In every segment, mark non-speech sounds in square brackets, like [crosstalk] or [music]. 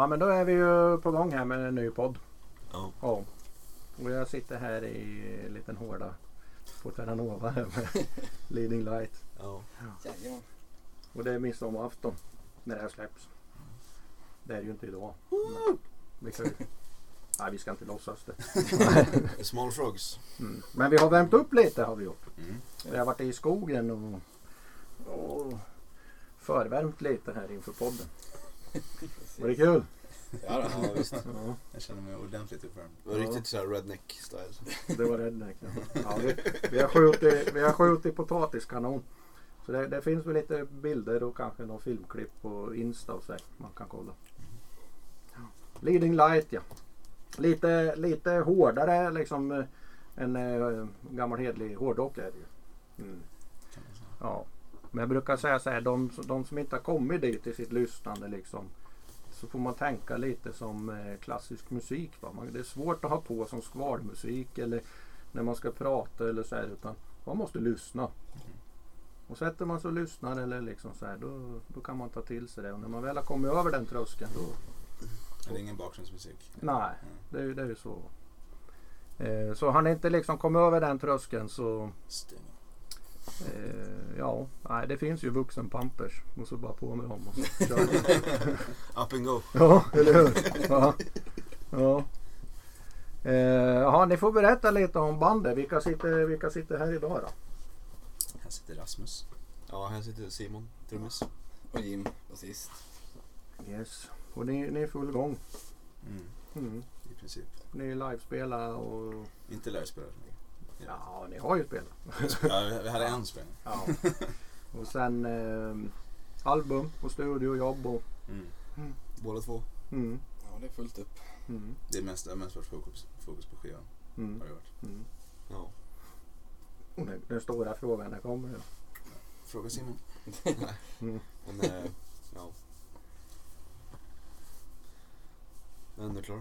Ja men då är vi ju på gång här med en ny podd. Ja. Ja. Och jag sitter här i en liten hårda på Terranova här med [laughs] Leading Light. Ja. Jajamän. Och det är midsommarafton när det här släpps. Det är ju inte idag. Men vi kan ju... Nej vi ska inte låtsas det. [laughs] Small frogs. Mm. Men vi har värmt upp lite har vi gjort. Mm. Vi har varit i skogen och, och förvärmt lite här inför podden. [laughs] Var det kul? Ja. Ja, visst. Ja, Jag känner mig ordentligt uppvärmd. Det Ja. var riktigt såhär redneck style. det var redneck. Ja. Ja, vi, vi, har skjutit, vi har skjutit potatiskanon. Så det, det finns väl lite bilder och kanske någon filmklipp på Insta och så här man kan kolla. Leading light ja. Lite, lite hårdare liksom eh, en eh, gammal hedlig hårdrock är det ju. Mm. Ja. Men jag brukar säga så här, de, de som inte har kommit dit i sitt lyssnande liksom. Så får man tänka lite som eh, klassisk musik. Va? Det är svårt att ha på som skvalmusik eller när man ska prata eller så här. Utan man måste lyssna. Och sätter man sig och lyssnar eller liksom så här, då, då kan man ta till sig det. Och när man väl har kommit över den tröskeln då, det är ingen bakgrundsmusik. nej, Mm. det är ju det är så. Eh, så har ni inte liksom kommit över den tröskeln så Stäng. Eh, ja, nej, det finns ju vuxenpampers. Och så bara på med dem och så [laughs] kör. Up and go. Ja, eller hur? Ja. ja. Eh, jaha, ni får berätta lite om bandet. Vilka sitter, vilka sitter här idag då? Här sitter Rasmus. Ja, här sitter Simon, trummis. Och Jim, basist. Yes. Och ni, ni är full gång. Mm. Mm. I princip. Ni livespelar och Inte lärarspelare. Ja, ni har ju spelat. Ja, vi- hade en spelning. Ja. Och sen eh, album och studiojobb och Mm. Mm. Båda två. mm, Ja, det är fullt upp. mm, Det är mest, mest varit fokus, fokus på skivan. mm, Har det varit. mm. Ja. Och den, den stora frågan, när kommer den? Fråga Simon. [laughs] Mm. Men, eh, ja. Den är klar.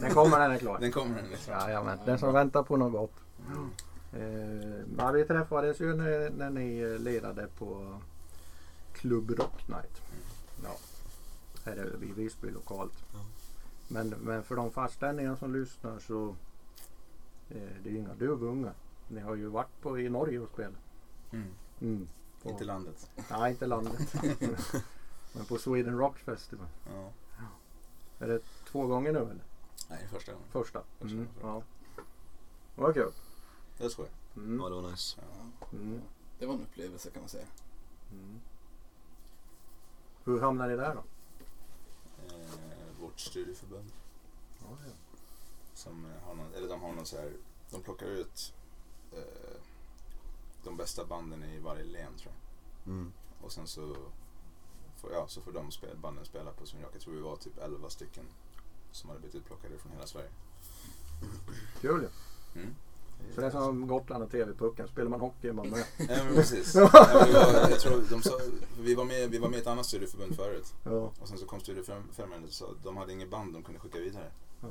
Den kommer, den är klar. Den kommer den är klar. Jajamän, den som väntar på något gott. Eh, vi träffades ju när, när ni lirade på Club Rock Night. Ja, här är vi i Visby lokalt. Men, men för de fastlänningar som lyssnar så eh, det är ju inga duvungar. Ni har ju varit på, i Norge och spelat. Mm. Mm. På- Inte landet. Nej, inte landet. [laughs] men på Sweden Rock Festival. Ja. Är det två gånger nu eller? Nej, första gången. Första? Första, Mm, ja. Vad kul. Det är skoj. Mm. Ja, det var nice. Ja, Mm. det var en upplevelse kan man säga. Mm. Hur hamnade ni där då? Eh, vårt studieförbund. Ja, ja. Som har någon, eller de har någon så här, de plockar ut eh, de bästa banden i varje län tror jag. Mm. Och sen så får, ja, så får de spela, banden spela på sin rock. Jag tror vi var typ 11 stycken som hade blivit utplockade från hela Sverige. Kul. Mm. Så det är som Gotland och TV-pucken. Spelar man hockey är man med. [laughs] Ja men precis. ja, men vi, var, jag tror, de sa, vi, var med, vi var med i ett annat studieförbund förut. Ja, Och sen så kom studieförbunden och sa att de hade ingen band de kunde skicka vidare. ja.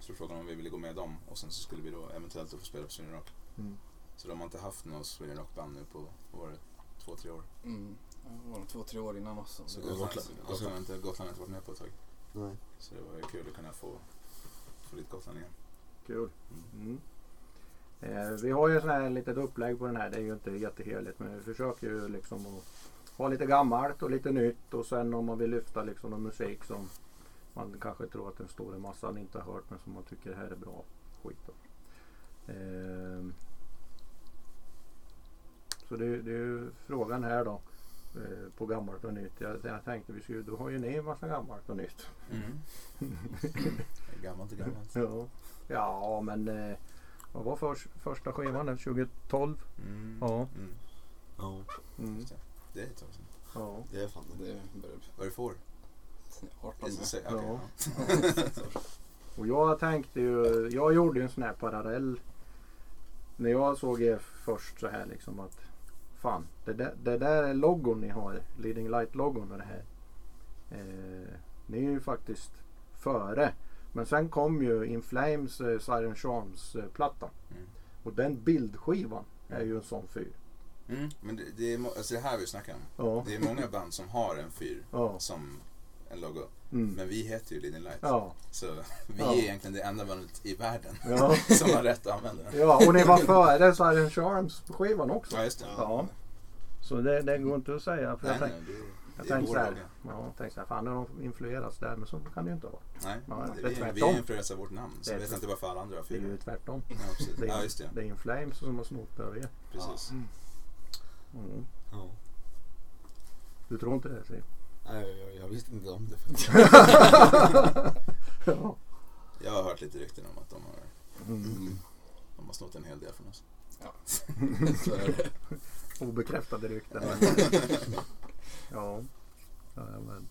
Så då frågade de om vi ville gå med dem och sen så skulle vi då eventuellt då få spela på Sweden Rock. Mm. Så de har inte haft någon Sweden Rock-band nu på, vad var det, två, tre år. Mm. Ja, Det var två, tre år innan oss. Så Gotland, Gotland. Gotland, har inte, Gotland har inte varit med på ett tag. Nej. Så det var ju kul att kunna få, få lite Gotland igen. Kul. Mm. Eh, vi har ju sån här litet upplägg på den här. Det är ju inte jätteheligt men vi försöker ju liksom att ha lite gammalt och lite nytt och sen om man vill lyfta liksom någon musik som man kanske tror att den stora massan inte har hört men som man tycker det här är bra skit. Då. Eh, så det, det är ju frågan här då eh, på gammalt och nytt. Jag, jag tänkte vi skulle, då har ju ni en massa gammalt och nytt. Mm. [laughs] Gammalt och gammalt. Ja, ja men eh, vad var förs- första skivan? den? 2012? Mm. Ja. Mm. Ja, Mm. Det. Är ett tag sedan. Ja. det är fan det. Det börjar Vad är det för år? 18 Is it med. say- okej, Ja. ja. [laughs] Och jag tänkte ju, jag gjorde ju en sån här parallell. När jag såg er först så här liksom att fan, det där, det där är logon ni har, Leading Light-logon och det här. Eh, ni är ju faktiskt före. Men sen kom ju In Flames eh, Siren Charms eh, plattan. Mm. Och den bildskivan är ju en sån fyr. Mm. Men det, det, är, alltså det här vi snackar om. Ja. Det är många band som har en fyr Ja. som en logo. Mm. Men vi heter ju Leading Light. Ja. Så vi är egentligen det enda bandet i världen [laughs] som har rätt att använda den. ja, och ni var före Silent Charms på skivan också. Ja, just det. Ja. Så det, det går inte att säga. För Nej, jag nej, tänk- det, jag det tänkte så här, ja, tänkte så här, fan har de influerats där? Men så kan det ju inte vara. Nej, Ja, det, det är vi, influeras av vårt namn. Så Det vet inte varför alla andra har Det är ju tvärtom. Ja, precis. Det är, Ja, just det. det är Inflames som har snott över er. Precis. Mm. Ja. Du tror inte det Siw? Nej, jag, jag visste inte om det. [laughs] ja. Jag har hört lite rykten om att de har, Mm. de har snott en hel del från oss. [laughs] Det. Obekräftade rykten. [laughs] ja. Ja, men.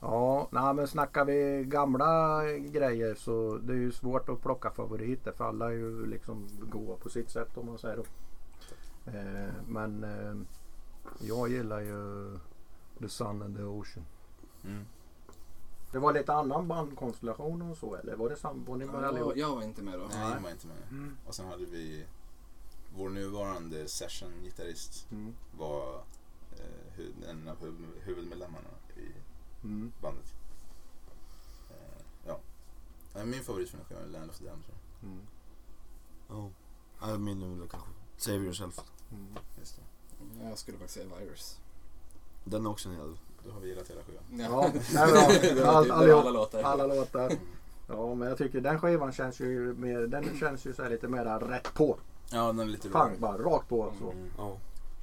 Ja, nej, men snackar vi gamla grejer så det är ju svårt att plocka favoriter för alla är ju liksom goa på sitt sätt om man säger då. Eh, men eh, jag gillar ju The Sun and the Ocean. Mm. Det var lite annan bandkonstellation och så eller var det var ni med Ja, allihop? jag var inte med då. Nej, jag var inte med. Mm. Och sen hade vi vår nuvarande session-gitarrist Mm. var en av huv- huvudmedlemmarna i Mm. bandet. Eh, ja. Min favorit från den skivan är Land of the Damned. tror jag. Mm. Ja. Ja, min är väl kanske Save Yourself. Mm. Just det. Jag skulle faktiskt säga Virus. Den är också en hel. Då har vi gillat hela skivan. Ja, är [laughs] var All, typ allihop. alla låtar. Alla låtar. Ja, men jag tycker den skivan känns ju mer, den känns ju så här lite mer rätt på. Ja, den är lite Fan, bara rakt på så. Mm. Ja.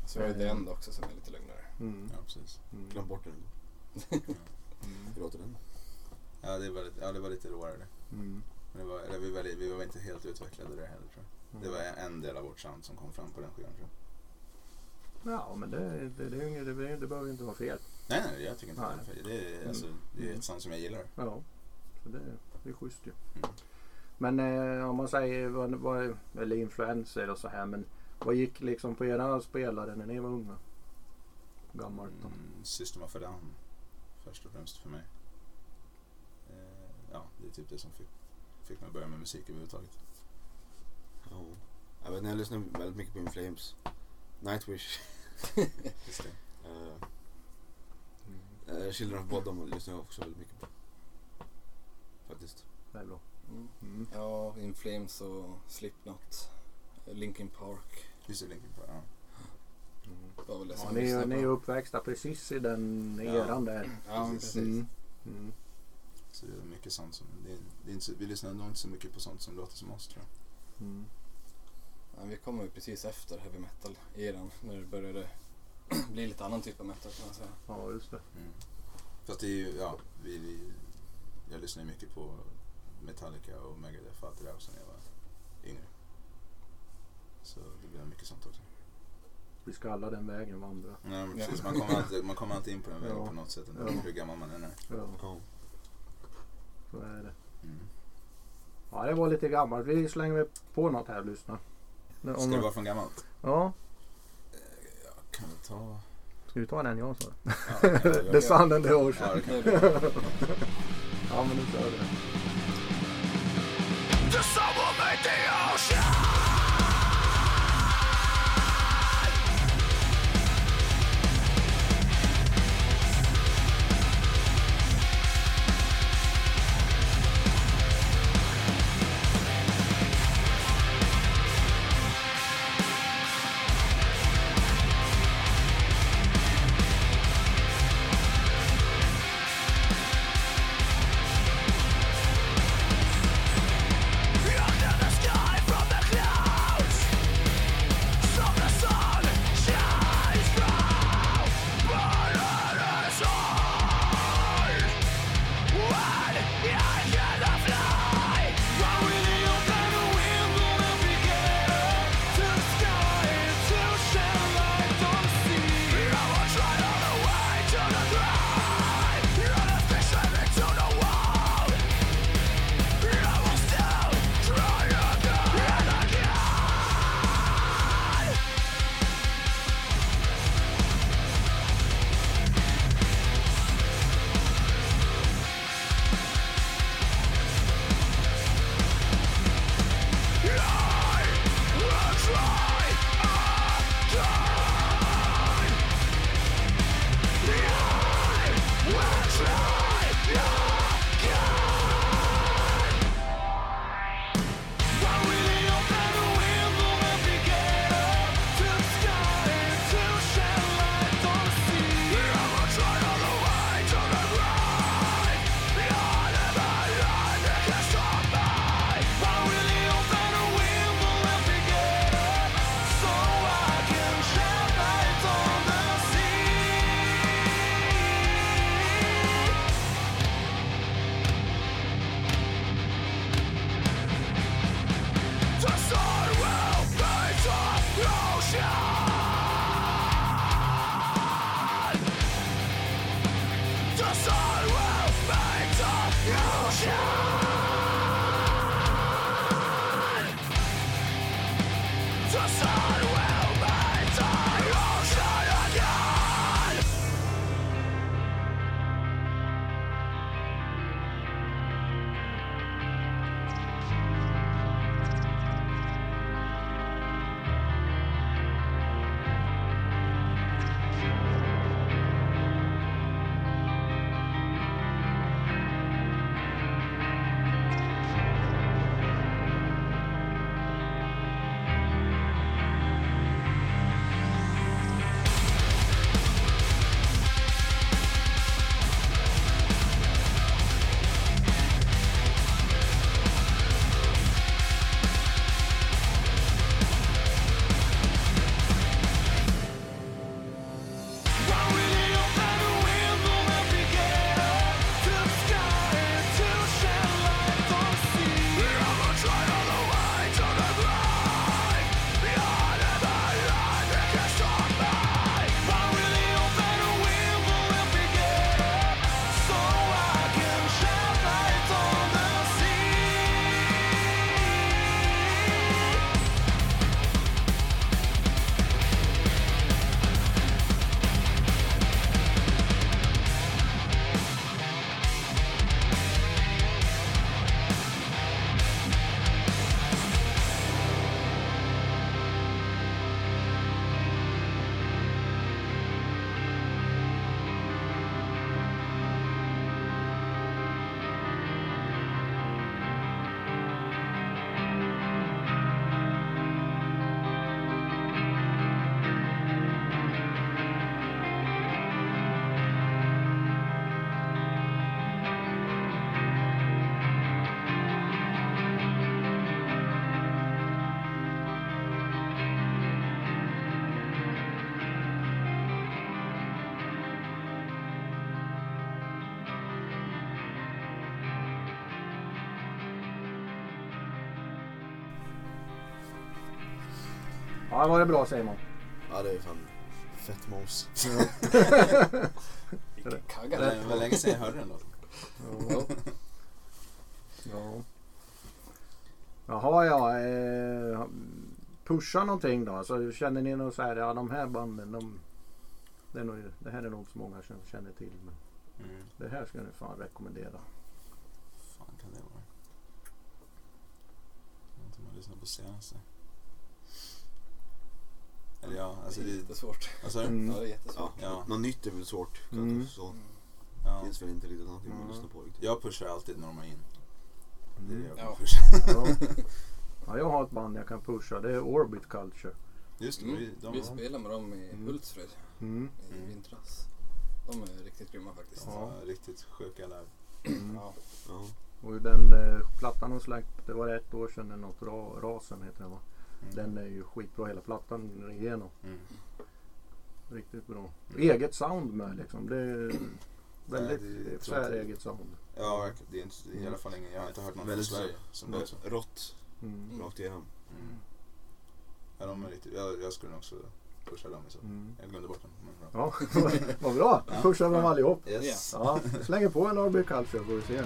Så var det End också som är lite lugnare. Mm. Ja, precis. Mm. Glöm bort den. [laughs] Hur låter den? Ja, det var, lite- ja, det var lite råare det. Mm. Men det var, eller vi, var, vi var inte helt utvecklade där heller tror jag. Det var en, en del av vårt sound som kom fram på den skivan tror jag. Ja, men det, det, det, inget- det, det, det behöver inte vara fel. Nej, nej, jag tycker inte Nej. det är fel. Det är, alltså, det är Mm. ett sound som jag gillar. Ja, så det, det är schysst ju. Mm. Men eh, om man säger vad, vad, eller influenser och så här. Men vad gick liksom på era spelare när ni var unga? Gammalt då? Mm, System of a Down först och främst för mig. Eh, ja, det är typ det som fick, fick mig att börja med musik överhuvudtaget. Ja. Jag vet, jag lyssnar väldigt mycket på In Flames. Nightwish. [laughs] Just det. Uh, [laughs] uh, Children of Bodom lyssnar jag också väldigt mycket på. Faktiskt. Det är bra. Mm. Mm. Ja, In Flames och Slipknot. Linkin Park. Just det, Linkin Park. Ja. Ja, ni, lyssnade ni är uppväxta precis i den Ja. eran där. Ja, precis. Mm. Mm. Så det är mycket sånt som, det, det är inte, så- vi lyssnar nog inte så mycket på sånt som låter som oss tror jag. Mm. Ja, vi kom ju precis efter heavy metal-eran. När det började [clears throat] bli lite annan typ av metal kan man säga. Ja, just det. Mm. Fast det är ju, ja, vi, vi, jag lyssnar ju mycket på Metallica och Megadeth och allt det där också när jag var yngre. Så det blev mycket sånt också. Vi ska alla den vägen vandra. Nej, men precis, man, kommer alltid, man kommer alltid in på den vägen Ja. på något sätt Ja. hur gammal man än är. Ja, Ja. så är det. Mm. Ja, det var lite gammalt. Vi slänger på något här och lyssnar. Nu, Ska om- det vara från gammalt? Ja, Kan vi ta... ska vi ta den jag sa? Ja, [laughs] ja, ja, The Sun and the ja, Ocean. det Det är bra. Ja, men nu kör vi den. Ja, var det bra Simon? Ja, det är fan fett mos. [laughs] Vilken Det var- länge sedan jag hörde den låten. Ja. ja. Jaha, ja. Eh, pusha någonting då. Så känner ni nog så här, ja de här banden, de, det, är nog, det här är nog inte så många som känner till. Men Mm. det här ska ni fan rekommendera. fan kan det vara? Någonting man lyssnar på senaste. Eller ja, alltså det är jättesvårt. Du? Mm. Ja, det är jättesvårt. Ja, Ja. Något nytt är väl svårt. Mm. Så Ja. finns väl inte riktigt någonting man Ja. lyssnar på riktigt. Jag pushar alltid Norma in. Det är det jag Ja. kommer pusha. [laughs] Ja. ja, jag har ett band jag kan pusha. Det är Orbit Culture. Just det, Mm. vi, de, Vi spelade med dem i Mm. Hultsfred Mm. i Mm. vintras. De är riktigt grymma faktiskt. Ja. riktigt sjuka live. Mm. Ja. Ja. Och den eh, plattan de släppt, det var ett år sedan, eller något, Ra, Rasen heter den va? Mm. Den är ju skitbra hela plattan igenom. Mm. Riktigt bra. Eget sound med liksom. Det är väldigt det- är säreget sound. Ja. Det är inte, det är i alla fall ingen, jag har inte hört någon från Väldigt Sverige som låter så. Rått Mm. rakt igenom. Mm. Ja, de är riktigt, jag, jag skulle nog också pusha dem så. Mm. Jag glömde bort dem. Men bra. Ja, [laughs] vad bra. Pushar dem allihop. Yes. Ja, slänger på en Orbit Culture får vi se.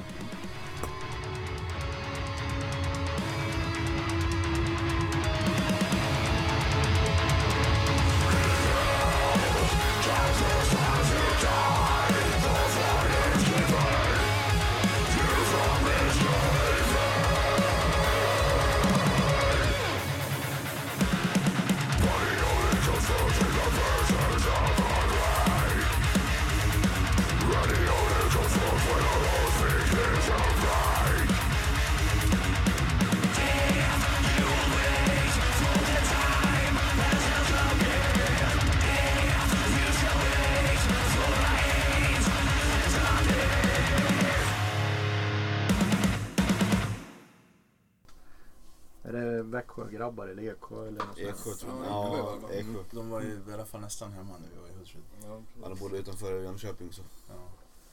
Växjö-grabbar eller Eksjö eller något sånt? Eksjö tror jag. Ja, var Ja. Eksjö. De var ju i alla fall nästan hemma när vi var i Hultsfred. Ja, de bodde utanför Jönköping så. Ja.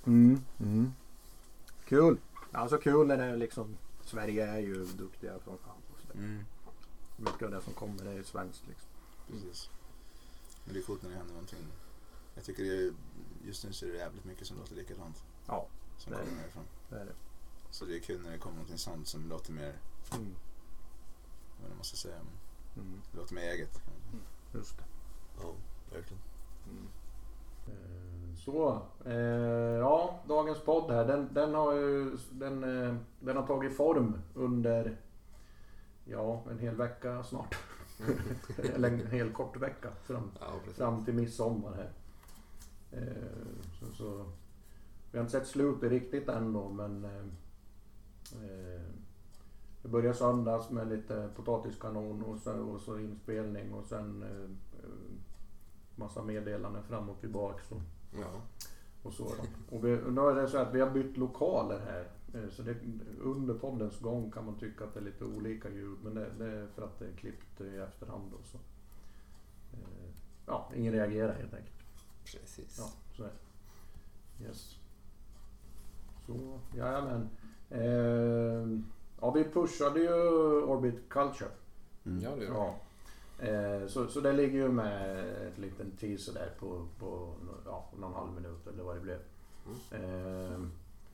Mm. Mm. Kul. Alltså kul när det är liksom Sverige är ju duktiga från campus. Mm. Mycket av det som kommer är ju svenskt liksom. Precis. Men det är coolt när det händer någonting. Jag tycker det är, just nu så är det jävligt mycket som låter likadant. Ja, Som det är kommer det. härifrån. det är det. Så det är kul när det kommer någonting sånt som låter mer, Mm. Jag vet inte vad man ska säga, men Mm. det låter mer eget. Just det. Ja, verkligen. Eh, Så, eh, ja dagens podd här den, den har ju den, eh, den har tagit form under ja en hel vecka snart. [laughs] Eller en hel kort vecka fram, ja fram till midsommar här. Eh, så, så, vi har inte sett slutet riktigt än då men eh, eh, det börjar söndags med lite potatiskanon och så, och så inspelning och sen eh, massa meddelanden fram och tillbaks. Och, Ja. och så. Och vi, nu är det så att vi har bytt lokaler här. Eh, Så det, under poddens gång kan man tycka att det är lite olika ljud men det, det är för att det är klippt i efterhand. Då, så. Eh, Ja, ingen reagerar helt enkelt. Precis. Ja, så är det. Yes. Så, jajamän. Eh, ja, vi pushade ju Orbit Culture. Mm. Ja, det gör Ja. Eh, så, så det ligger ju med ett liten teaser där på, på ja, någon halv minut eller vad det blev. Eh,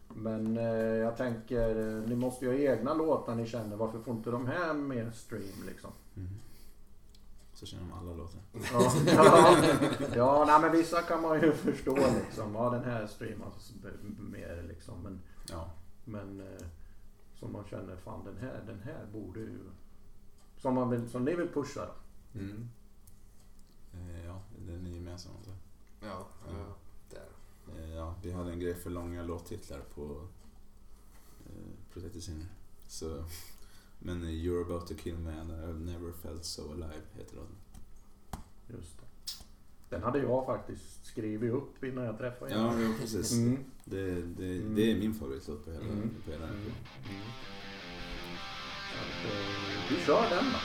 men eh, jag tänker, ni måste ju ha egna låtar ni känner. Varför får inte de här mer stream liksom? Mm. Så känner de alla låtar. Ja, ja, ja nej, men vissa kan man ju förstå liksom. Ja, den här streamas mer liksom. Men, Ja. men som man känner, fan den här, den här borde ju... Som, man vill, som ni vill pusha då. Mm. Eh, ja, den är gemensam. Alltså. Ja, ja. Där. Eh, ja, vi hade en grej för långa låttitlar på eh, Protected. Så, men You're about to kill me and I've never felt so alive heter låten. Just det. Den hade jag faktiskt skrivit upp innan jag träffade er. Ja, jo, precis. Mm. Det, det, Mm. det är min favoritlåt på hela, Mm. på hela Mm. Så eh, vi kör den då.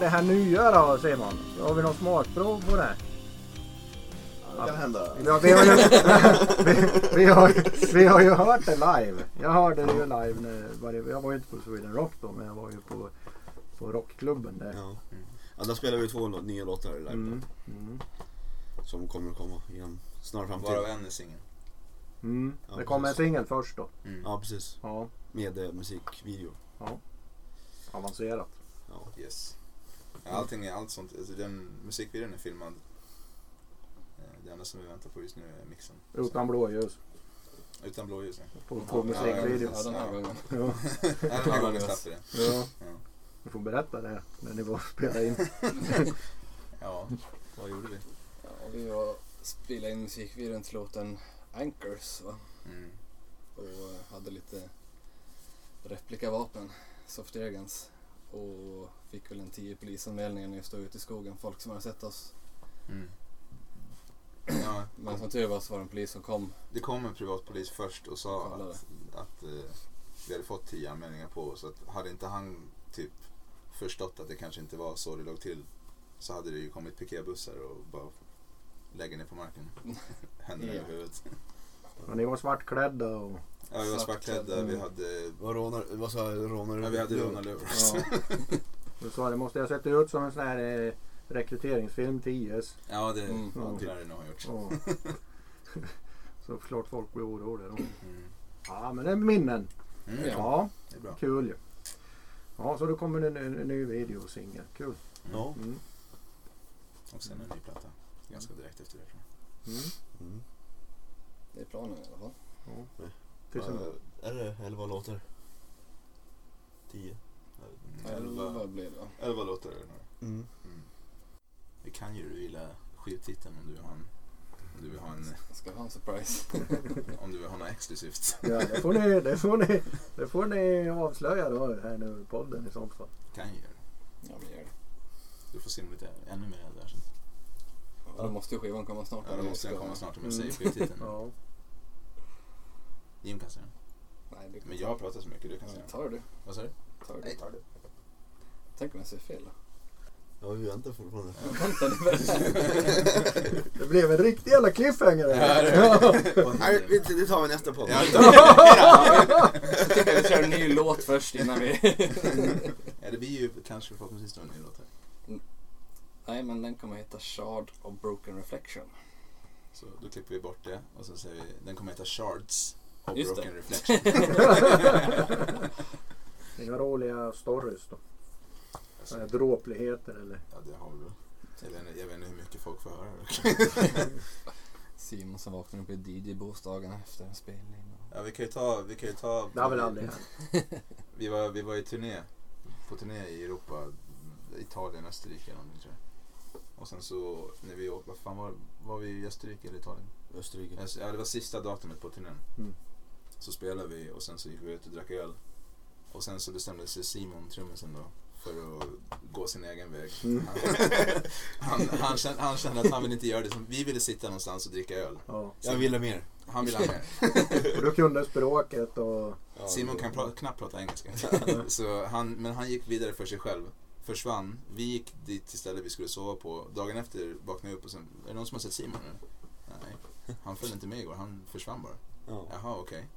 Det här nya då Simon. Har vi någon smakprov på det? Det kan hända. Ja, vi, har ju, vi, vi, har, vi har ju hört det live. Jag hörde det ju live. När, var det- jag var ju inte på Sweden Rock då men jag var ju på, på rockklubben där. Ja. ja, där spelar vi två nya låtar live Mm, mm, som kommer att komma inom snar framtid. Varav en är singel. mm. Ja, Det kommer en singel först då. Mm. Ja, precis. Ja, Med eh, musikvideo. avancerat. Ja. Yes. Allting är allt sånt. Alltså, den musikvideon är filmad. Eh, Det enda som vi väntar på just nu är mixen. Utan blåljus. Utan blåljus. ja. På, på Ja, musikvideon. Ja, den här gången. Ja, Den här [laughs] gången det. ja. Du får berätta det när ni var och spelade in. [laughs] Ja, vad gjorde vi? Ja, vi var spelade in musikvideon till låten Anchors va? Mm. och eh, hade lite replikavapen, soft airguns och fick väl en 10 polisanmälningar när vi stod ute i skogen, folk som hade sett oss. Mm. Ja, Men som tur var så var det en polis som kom. det kom en privatpolis först och sa Kollade. att, att eh, vi hade fått tio anmälningar på oss. Så att hade inte han typ förstått att det kanske inte var så det låg till så hade det ju kommit piketbussar och bara lägga ner på marken. [laughs] Händerna Ja. över huvudet. Och ni var svartklädda och Ja, vi var Svartklädda. vi hade, Vad rånar, vad sa jag, rånar ja, vi hade rånarluvor. ja. [laughs] Du sa det måste jag sett ut som en sån här eh, rekryteringsfilm till IS. Ja, det Mm. ja, Ja. det lär det nog ha gjort. Ja. [laughs] Så klart folk blir oroliga då. Mm. Ja men det är minnen. Mm. Ja. Ja, Det är bra. kul ju. Ja så då kommer det en, en, en ny videosingel. Kul. Ja. Mm. Och sen en ny platta. Ganska direkt efter det tror jag. Mm. Mm. Det är planen i alla fall. Ja. Tills en, Ja, Är det elva låtar? Tio? Mm. Elva Elva, blir det va? elva låtar är det nog. Mm. Mm. Vi kan ju reveala skivtiteln om du vill ha en, om du vill ha, en, Jag ska ha en surprise. [laughs] om du vill ha något exklusivt. ja, det, får ni, det, får ni, det får ni avslöja då här nu i podden i sånt fall. Kan ju göra det. Ja men gör det. Du får se lite ännu mer där sen. Ja, då måste ju skivan komma snart. Ja, då måste den komma snart om jag säger Mm. skivtiteln. [laughs] Ja. Jim kan säga den. Nej, du kan Men jag pratar så mycket, du kan säga tar du. Vad sa du? Tar du. Nej, tar du. Tänk om jag säger fel då. Ja, vi väntar fortfarande. Ja, Vänta, det [laughs] Det blev en riktig jävla cliffhanger. Ja, här. det-. [laughs] Nej, det tar vi nästa podd. Ja, Jag tycker vi kör en ny låt först innan vi... ja, det blir ju kanske förhoppningsvis en ny låt här. Nej men den kommer heta Shard of Broken Reflection. Så då klipper vi bort det och så säger vi, den kommer heta Shards of Just Broken det. Reflection. [laughs] [laughs] Inga roliga stories då. Alltså, här dråpligheter eller. ja, det har vi väl. Jag vet, inte, jag vet inte hur mycket folk får höra. [laughs] Simon som vaknar upp i DJ-bostaden efter en spelning. Och... Ja, vi kan ju ta, vi kan ju ta. Det har väl aldrig hänt. Vi var, vi var i turné, på turné i Europa, Italien, Österrike eller någonting tror jag. Och sen så, när vi åkte, vad fan var var vi i Österrike eller Italien? Österrike. Ja, det var sista datumet på turnén. Mm. Så spelade vi och sen så gick vi ut och drack öl. Och sen så bestämde sig Simon, trummisen då, för att gå sin egen väg. Mm. Han, han, han, kände, han kände att han ville inte göra det. Vi ville sitta någonstans och dricka öl. Ja. Jag ville mer. Han ville ha mer. [laughs] Och du kunde språket och... Simon kan pra, knappt prata engelska. [laughs] så han, men han gick vidare för sig själv. Försvann. Vi gick dit till stället vi skulle sova på. Dagen efter vaknade jag upp och sen, är det någon som har sett Simon nu? Nej. Han följde inte med igår, han försvann bara. Ja. Jaha, okej.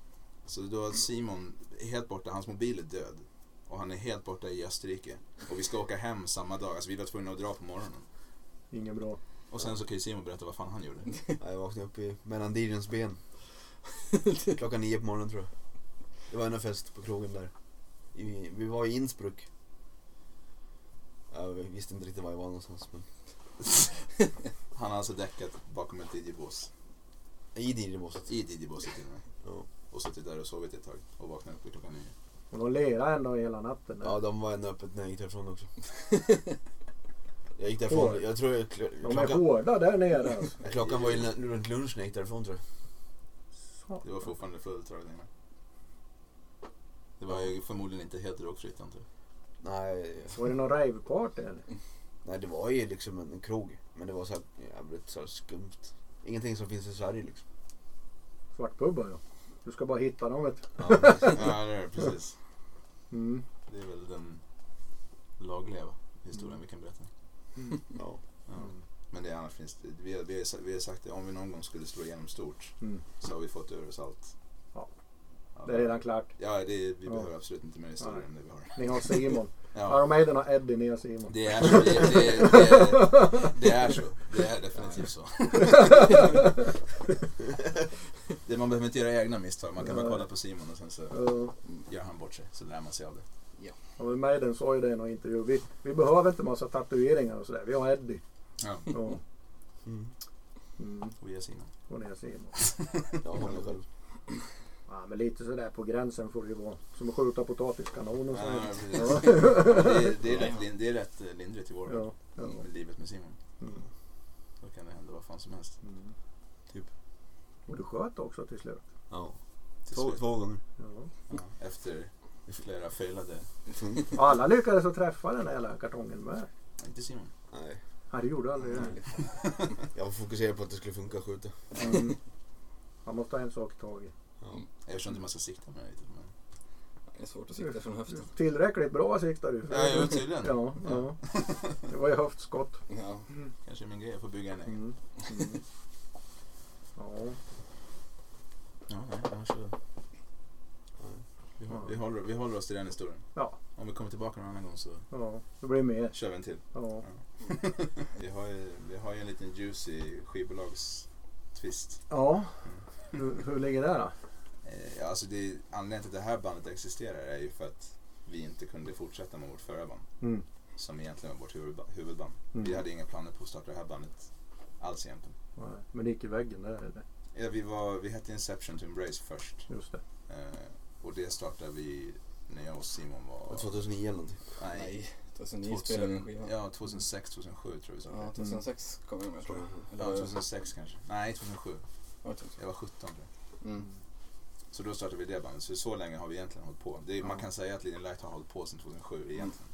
Så då är Simon helt borta, hans mobil är död. Och han är helt borta i Österrike. Och vi ska åka hem samma dag, alltså vi var tvungna att dra på morgonen. Inget bra. Och sen så kan ju Simon berätta vad fan han gjorde. [laughs] Ja, Jag vaknade upp i, mellan DJns ben. [laughs] Klockan nio på morgonen tror jag. Det var en fest på krogen där. I, vi var i Innsbruck. Ja, vi visste inte riktigt var jag var någonstans. Men [laughs] Han har alltså däckat bakom ett DJ-bås. I DJ-båset. I DJ-båset till och med. Ja. Och suttit där och sovit ett tag. Och vaknat upp vid klockan nio. Och de lerade ändå hela natten. där. ja, de var ännu öppet när jag gick därifrån också. [laughs] Jag gick därifrån, jag tror jag, kl- De är klockan, hårda där nere. Alltså. klockan var ju runt lunch när jag gick därifrån tror jag. Det var fortfarande fullt tror jag. Det var ju förmodligen inte helt drogfritt antar jag. Nej, Var det någon raveparty eller? nej, det var ju liksom en krog. Men det var så här jävligt så här skumt. Ingenting som finns i Sverige liksom. Svartpubbar ja. Du ska bara hitta dem vet du. Ja, precis. Ja, det är det, precis. Mm. Det är väl den lagliga historien Mm. vi kan berätta. [laughs] Ja. Ja. Men det annars finns det, vi, har- vi, har, vi har sagt det, om vi någon gång skulle slå igenom stort Mm. så har vi fått ur oss allt. Ja. Ja. Det är redan klart. Ja, det vi Ja. behöver absolut inte mer historia än det vi har. Ni har Simon. [laughs] Ja, Iron Maiden har Eddie, ni har Simon. det är så. Det, det, det, det är så. Det är definitivt så. [laughs] det, man behöver inte göra egna misstag. Man kan bara kolla på Simon och sen så Ja. gör han bort sig. Så lär man sig av det. Ja, men Maiden sa ju det i någon intervju. Vi, vi behöver inte massa tatueringar och sådär. Vi har Eddie. Ja, Ja. Mm. Mm. och ge Simon. Och ni har Simon. [laughs] Jag har mig själv. Ja, men lite sådär på gränsen får det ju vara. Som att skjuta potatiskanon och sådär. Ja. Det, det, är rätt, det är rätt eh, lindrigt i vår. Ja. Ja. Med Livet med Simon. Mm. Då kan det hända vad fan som helst. Mm. Typ. Och du sköt också till slut. Ja. Till Två, slut. två gånger. Ja. Ja, efter flera failade. [laughs] Alla lyckades att träffa den där jävla kartongen med. Inte Simon. Nej. Ja, det gjorde aldrig det. [laughs] Jag var fokuserad på att det skulle funka att skjuta. Mm. Man måste ha en sak i taget. Ja. Jag förstår inte hur man ska sikta med det riktigt. Men... Det är svårt att sikta från höften. Tillräckligt bra siktar du. Ja, jo, tydligen. Ja, ja. Det var ju höftskott. Ja. Kanske är min grej. Jag får bygga en egen. Mm. Mm. [laughs] Ja. Ja, nej, annars så... Vi, håller, vi, håller, vi håller oss till den historien. Ja. Om vi kommer tillbaka någon annan gång så ja, det blir mer. kör vi en till. Ja. [laughs] Vi har ju, vi har ju en liten juicy skivbolagstvist. ja. Hur, hur ligger det då? Eh, ja, alltså det, anledningen till att det här bandet existerar är ju för att vi inte kunde fortsätta med vårt förra band. Mm. Som egentligen var vårt huvudba- huvudband. Mm. Vi hade inga planer på att starta det här bandet alls egentligen. Nej, Men det gick i väggen där. är det. Ja, vi, var, vi hette Inception to Embrace först. Just det. Eh, och det startade vi när jag och Simon var... var 2009 eller någonting. Nej, Nej, 2009 spelade vi en skiva. ja, 2006, 2007 tror vi sa. Ja, 2006 kom vi med tror jag. Ja, Eller det- 2006 kanske. Nej, 2007. var det 2006? Jag var 17 tror jag. Mm. Så då startade vi det bandet. Så så länge har vi egentligen hållit på. Är, Man Ja. kan säga att Leading Light har hållit på sedan 2007 egentligen.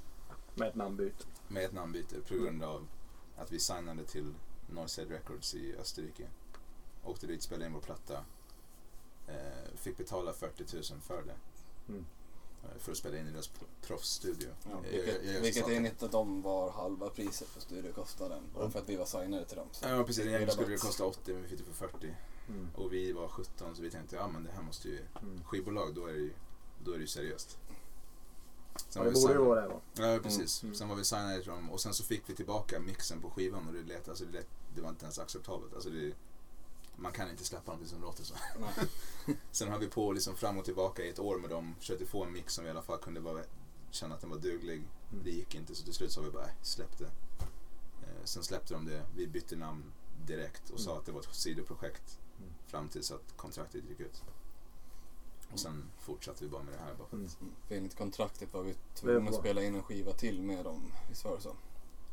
Med ett namnbyte. Med ett namnbyte på grund av att vi signade till Northside Records i Österrike. Åkte dit, spelade in vår platta. Eh, fick betala 40 000 för det. Mm. Eh, för att spela in i deras proffsstudio. Ja, vilket jag- jag gör vilket enligt dem var halva priset på studiokostnaden. Bara för att vi var signade till dem. Så Ja precis, egentligen skulle det kosta 80 men vi fick det för 40. Mm. Och vi var 17 så vi tänkte ja men det här måste ju, Mm. skivbolag då är det ju, då är det ju seriöst. Sen Ja, det borde ju vara det va? Ja precis. Mm. Sen var vi signade till dem och sen så fick vi tillbaka mixen på skivan och det lät, alltså det, lät, det var inte ens acceptabelt. Alltså det, man kan inte släppa någonting som låter så. [laughs] Sen höll vi på liksom fram och tillbaka i ett år med dem. Försökte få en mix som vi i alla fall kunde vara, känna att den var duglig. Mm. Det gick inte så till slut sa vi bara, "Äh, släpp det. Eh, sen släppte de det. Vi bytte namn direkt och sa Mm. att det var ett sidoprojekt. Mm. Fram tills att kontraktet gick ut. Och sen fortsatte vi bara med det här. Bara för att, Mm. För enligt kontraktet var vi tvungna att spela in en skiva till med dem. Visst var det så?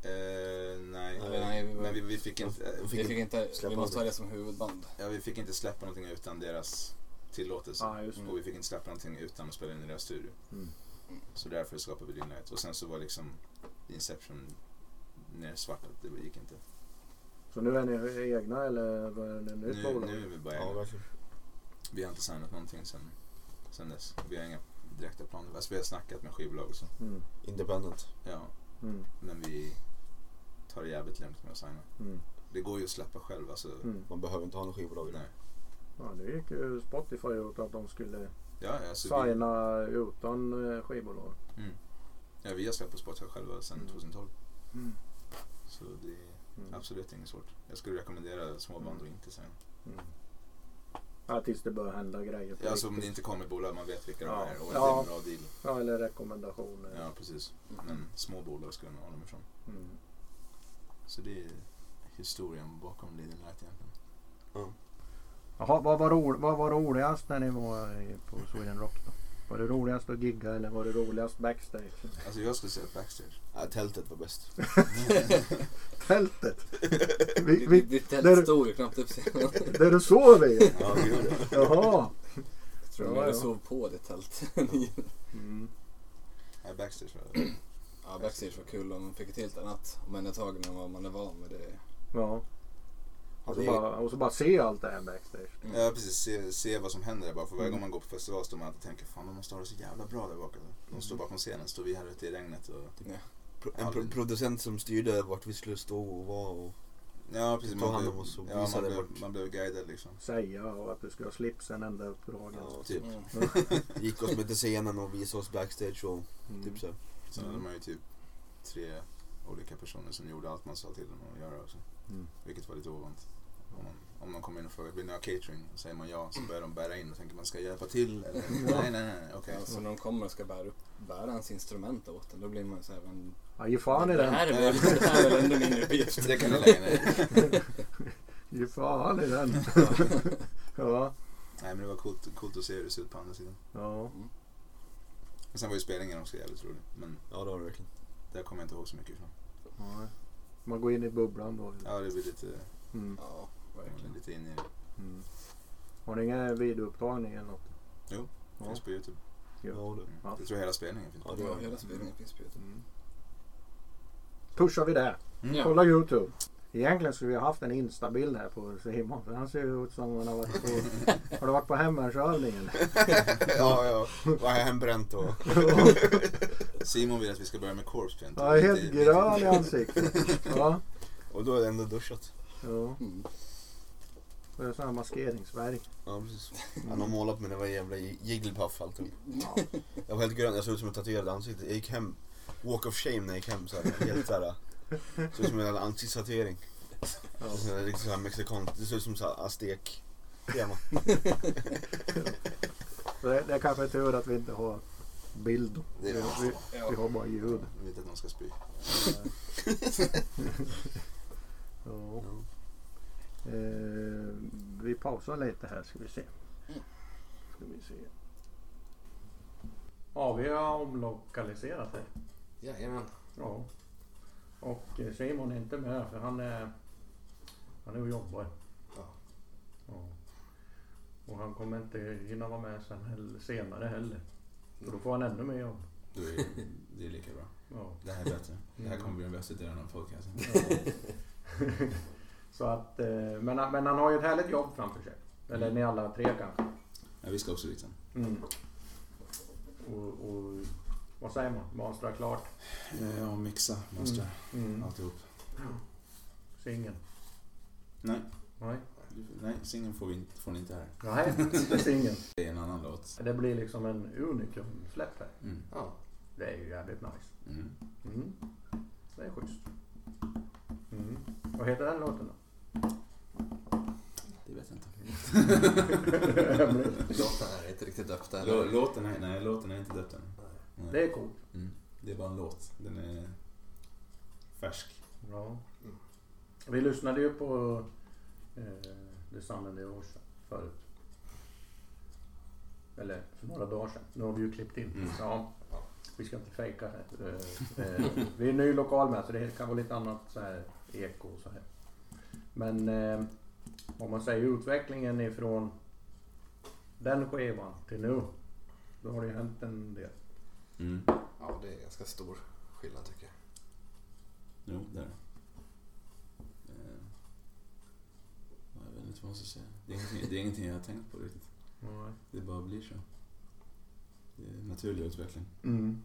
Eh, nej. Nej, vi var- men vi, vi fick inte, eh, De fick vi fick inte, släppa vi måste ha det som huvudband. ja, vi fick inte släppa någonting utan deras tillåtelse. Just det. Och vi fick inte släppa någonting utan att spela in i deras studio. Mm. Så därför skapade vi Greenlight. Och sen så var liksom Inception ner svart att det gick inte. Så nu är ni egna eller vad är nytt Nu, bolag? nu är vi bara egna. Vi har inte signat någonting sen, sen dess. Vi har inga direkta planer. Alltså vi har snackat med skivbolag och så. Mm. Independent. Ja, Mm. men vi tar det jävligt lugnt med att signa. Mm. Det går ju att släppa själv. Alltså, Mm. Man behöver inte ha någon skivbolag. nej. Ja, det gick ju Spotify ut att de skulle Ja, alltså vi, signa utan eh, skivbolag. mm. ja, vi har släppt på Spotify själva sedan Mm. 2012. Mm. Så det är Mm. absolut inget svårt. Jag skulle rekommendera småband att inte signa. Mm. Ja, tills det börjar hända grejer på Ja, alltså om det inte kommer bolag, man vet vilka Ja. de är och Ja. det är en bra deal. Ja, eller rekommendationer. Ja, precis. Men små bolag ska man hålla mig ifrån. Mm. Så det är historien bakom Leading Light egentligen. Jaha, vad var, ro, vad var roligast när ni var på Sweden Rock då? Var det roligast att gigga eller var det roligast backstage? Alltså jag skulle säga backstage. Ja, tältet var bäst. [laughs] Tältet! Vi, Vi, Ditt där- tält stod ju knappt upp [laughs] där du sov i? Ja, vi gjorde det. Jaha! Jag tror Ja, mer du ja. sov på ditt tält. Mm. Ja, backstage var det. Ja, backstage var kul och man fick ett helt annat omhändertagande än vad man är van med. Det. Ja. Och så, det- bara, och så bara se allt det här backstage. Mm. Ja precis, se, se vad som händer där bara. För varje Mm. gång man går på festival står man alltid och tänker fan de måste ha det så jävla bra där bak. De står bakom scenen, står vi här ute i regnet och Ja. pro- en pro- producent som styrde vart vi skulle stå och vara och Ja precis, man hand om oss och ja, man, blev, vart- man blev guidad liksom. Säga och att du ska ha slipsen ända upp på dagen. ja, Typ. Mm. [laughs] gick oss med till scenen och visade oss backstage och Mm. typ så. Sen Mm. hade man ju typ tre olika personer som gjorde allt man sa till dem att göra också. Mm. Vilket var lite ovant. Om, man, om de kommer in och frågar vill ni ha catering? Och säger man ja så börjar de bära in och tänker man ska hjälpa till eller? [laughs] Nej nej nej okej. Ja, så när de kommer och ska bära, upp, bära hans instrument åt en, då blir man så här, men, Ja, ge fan i det den. här är väl, [laughs] det här är väl ändå min uppgift. [laughs] Det kan ni lägga ner. Ge fan i den. ja. Nej men det var coolt, coolt att se hur det ser ut på andra sidan. Ja. Men sen var ju spelningen också jävligt rolig. Men Ja det var det verkligen. där kommer jag inte ihåg så mycket ifrån. Nej. Man går in i bubblan då. Ja det blir lite, Mm. Ja, verkligen. lite in i det. Mm. Har ni ingen videoupptagning eller något? Jo, Ja. finns på Youtube. Ja. Ja, det. Mm. Ja. Jag tror hela spelningen finns på. Ja, det Ja, hela spelningen finns på Youtube. Mm. Pushar vi det. Mm. Ja. Kolla Youtube. Egentligen skulle vi ha haft en instabild här på Simon. För han ser ju ut som han har varit på... [laughs] har du varit på hemvärnsövningen? [laughs] ja, ja. Var hembränt och... [laughs] Simon vill att vi ska börja med corpse paint. Ja, helt grön i ansiktet. Ja. Och då är det ändå duschat. ja. Mm. Det är sån här maskeringsverk. Ja precis. Han har målat mig, det var jävla jigglepuff allting. Ja. Jag var helt grön, jag såg ut som ett tatuerat ansikte. Jag gick hem, walk of shame när jag gick hem så här, helt såhär. Såg ut som en ansiktstatuering. Ja. Så här, Riktigt såhär mexikan, det såg ut som såhär aztek. Tema. Det, det är kanske tur att vi inte har bild. Vi, vi, Ja. vi har bara ljud. Jag vet att någon ska spy. [laughs] Ja. Eh, vi pausar lite här ska vi se. Ska vi se. Ja, vi har omlokaliserat här. Jajamän. Ja. Och eh, Simon är inte med för han är, han är och jobbar. Ja. Ja. Och han kommer inte hinna vara med sen heller, senare heller. Så då får han ännu mer jobb. Är det är lika bra. Ja. Det här är bättre. Det här kommer bli den bästa delen av podcasten. [laughs] Så att, eh, men, men han har ju ett härligt jobb framför sig. Eller ni alla tre kanske. Ja, vi ska också dit sen. Mm. Och, och vad säger man? Mastra klart. Ja, mixa, mastra, Mm. alltihop. Singel. Nej, Nej. nej singeln får, vi får ni inte här. Nej, inte singel. [laughs] Det är en annan låt. Det blir liksom en unikum-släpp här. Mm. Ja. Det är ju jävligt nice. Mm. Mm. Det är schysst. Mm. Vad heter den låten då? Det vet jag inte. [laughs] Låten är inte riktigt döpt än. Lå- Låten är, nej, låten är inte döpt än. Nej. Det är coolt. Mm. Det är bara en låt. Den är färsk. Ja. Mm. Vi lyssnade ju på eh, The and the Ocean förut. Eller för några dagar sedan. Nu har vi ju klippt in. Mm. Ja. Vi ska inte fejka här. Eh, eh, vi är en ny lokal med så det kan vara lite annat så här eko och så här. Men eh, om man säger utvecklingen ifrån den skivan till nu. Då har det ju hänt en del. Mm. Ja, det är ganska stor skillnad tycker jag. Jo, det är det. Eh, Jag vet inte vad man ska säga. Det är, ingenting, det är ingenting jag har tänkt på riktigt. Det bara blir så. Det är naturlig utveckling. Mm.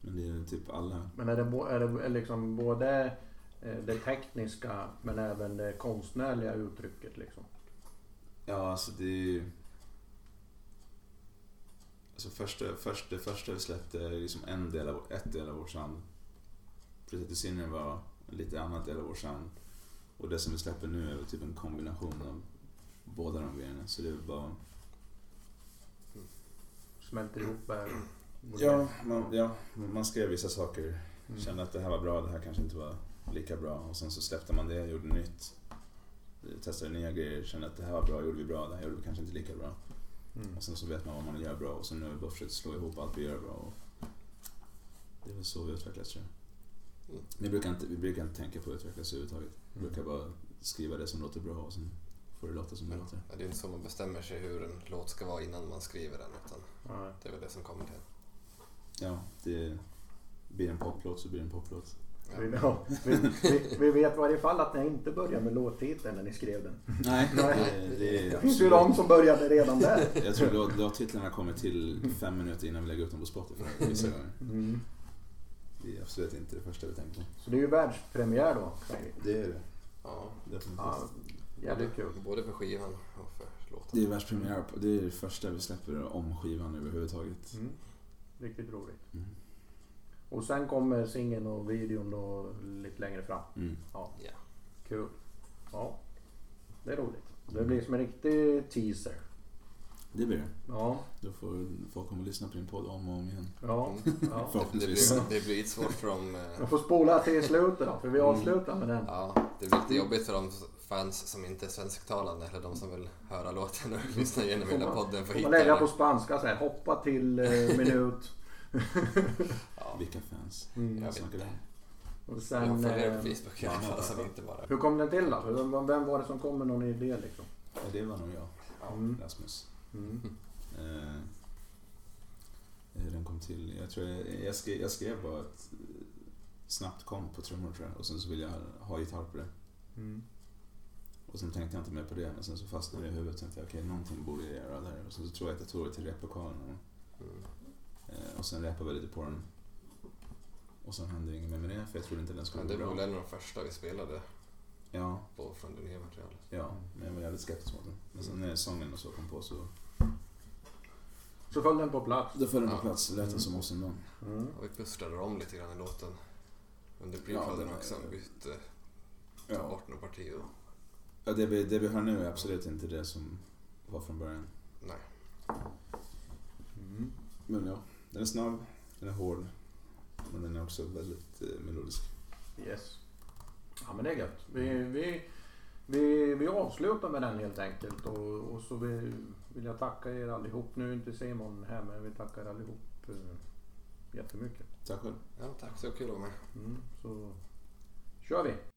Men det är typ alla. Men är det, bo- är det liksom både eh, det tekniska men även det konstnärliga uttrycket liksom? Ja, alltså det är ju... Alltså första, första, första vi släppte liksom en del av, ett del av vårt sound. Pretty Sinner var en lite annat del av vårt sound. Och det som vi släpper nu är typ en kombination av båda de grejerna. Så det är bara... Smälter ihop är Ja, man, ja, man skrev vissa saker. Mm. Kände att det här var bra, det här kanske inte var lika bra. Och sen så släppte man det, gjorde nytt. Testade nya grejer, kände att det här var bra, gjorde vi bra, det här gjorde vi kanske inte lika bra. Mm. Och sen så vet man vad man gör bra och sen nu har vi bara försökt slå ihop allt vi gör bra. Och det är väl så vi utvecklas tror jag. Mm. Vi brukar inte, vi brukar inte tänka på att utvecklas överhuvudtaget. Vi Mm. brukar bara skriva det som låter bra och sen får det låta som det låter. Ja, det är inte så man bestämmer sig hur en låt ska vara innan man skriver den. Utan det är väl det som kommer till. Ja, det blir en poplåt så blir det en poplåt. [laughs] Vi, ja, vi, vi, vi vet i varje fall att ni inte började med låttiteln när ni skrev den. Nej, det, det är Det finns ju de som började redan där. Jag tror låt, låttitlarna kommer till fem minuter innan vi lägger ut dem på Spotify vissa gånger. Mm. Det är absolut inte det första vi tänker på. Så det är ju världspremiär då. Det är det. Ja, Definitivt. Ja, jävligt kul. både för skivan och för låten. Det är världspremiär på. Det är det första vi släpper om skivan överhuvudtaget. Mm. Riktigt roligt. Mm. Och sen kommer singeln och videon då lite längre fram. Mm. Ja. Ja. Kul. Ja, det är roligt. Det blir som en riktig teaser. Det blir det. Ja, Då får folk komma och lyssna på din podd om och om igen. ja, ja. [laughs] Det, blir, det blir svårt för dem. Jag får spola till slutet då, för vi avslutar med den. Ja, det blir lite jobbigt för de fans som inte är svensktalande eller de som vill höra låten och [laughs] lyssna igenom hela podden för man lägga på spanska så här, hoppa till eh, minut. Ja, Vilka fans? Mm. jag vet inte. Och Jag sen, följer eh, på Facebook i alla fall som inte bara... hur kom den till då? Vem var det som kom med någon idé liksom? Ja, det var nog jag. Mm. Rasmus. Mm. Eh, hur den kom till? Jag tror jag, jag, skrev, jag skrev bara ett eh, snabbt kom på trummor tror jag. Och sen så ville jag ha, gitarr på det. Mm. Och sen tänkte jag inte mer på det. Men sen så fastnade det i huvudet. tänkte jag okej, någonting borde jag göra där. Och sen så tror jag att jag tog det till replokalen. Och, eh, och sen repade vi lite på den. Och sen hände inget mer med det. För jag trodde inte den skulle Men det gå var bra. väl en av de första vi spelade Ja, på från turnématerialet. ja. Men jag var jävligt skeptisk mot den. Men sen när sången och så kom på så... Så föll den på plats. Då föll den på Ja. plats. Det lät den som oss ändå. Mm. Och vi pustrade om lite grann i låten under Ja, pre-podden den är- också. Bytte, tog Ja. bort några parti och... Ja, det, vi, det vi hör nu är absolut inte det som var från början. Nej. Mm. Men ja, den är snabb, den är hård. Men den är också väldigt eh, melodisk. Yes. Ja men det är gött. Vi, vi, vi, vi avslutar med den helt enkelt och, och så vill, vill jag tacka er allihop. Nu är inte Simon här men vi tackar er allihop eh, jättemycket. Tack själv. Ja, tack. Så kul att vara med. Mm, så kör vi.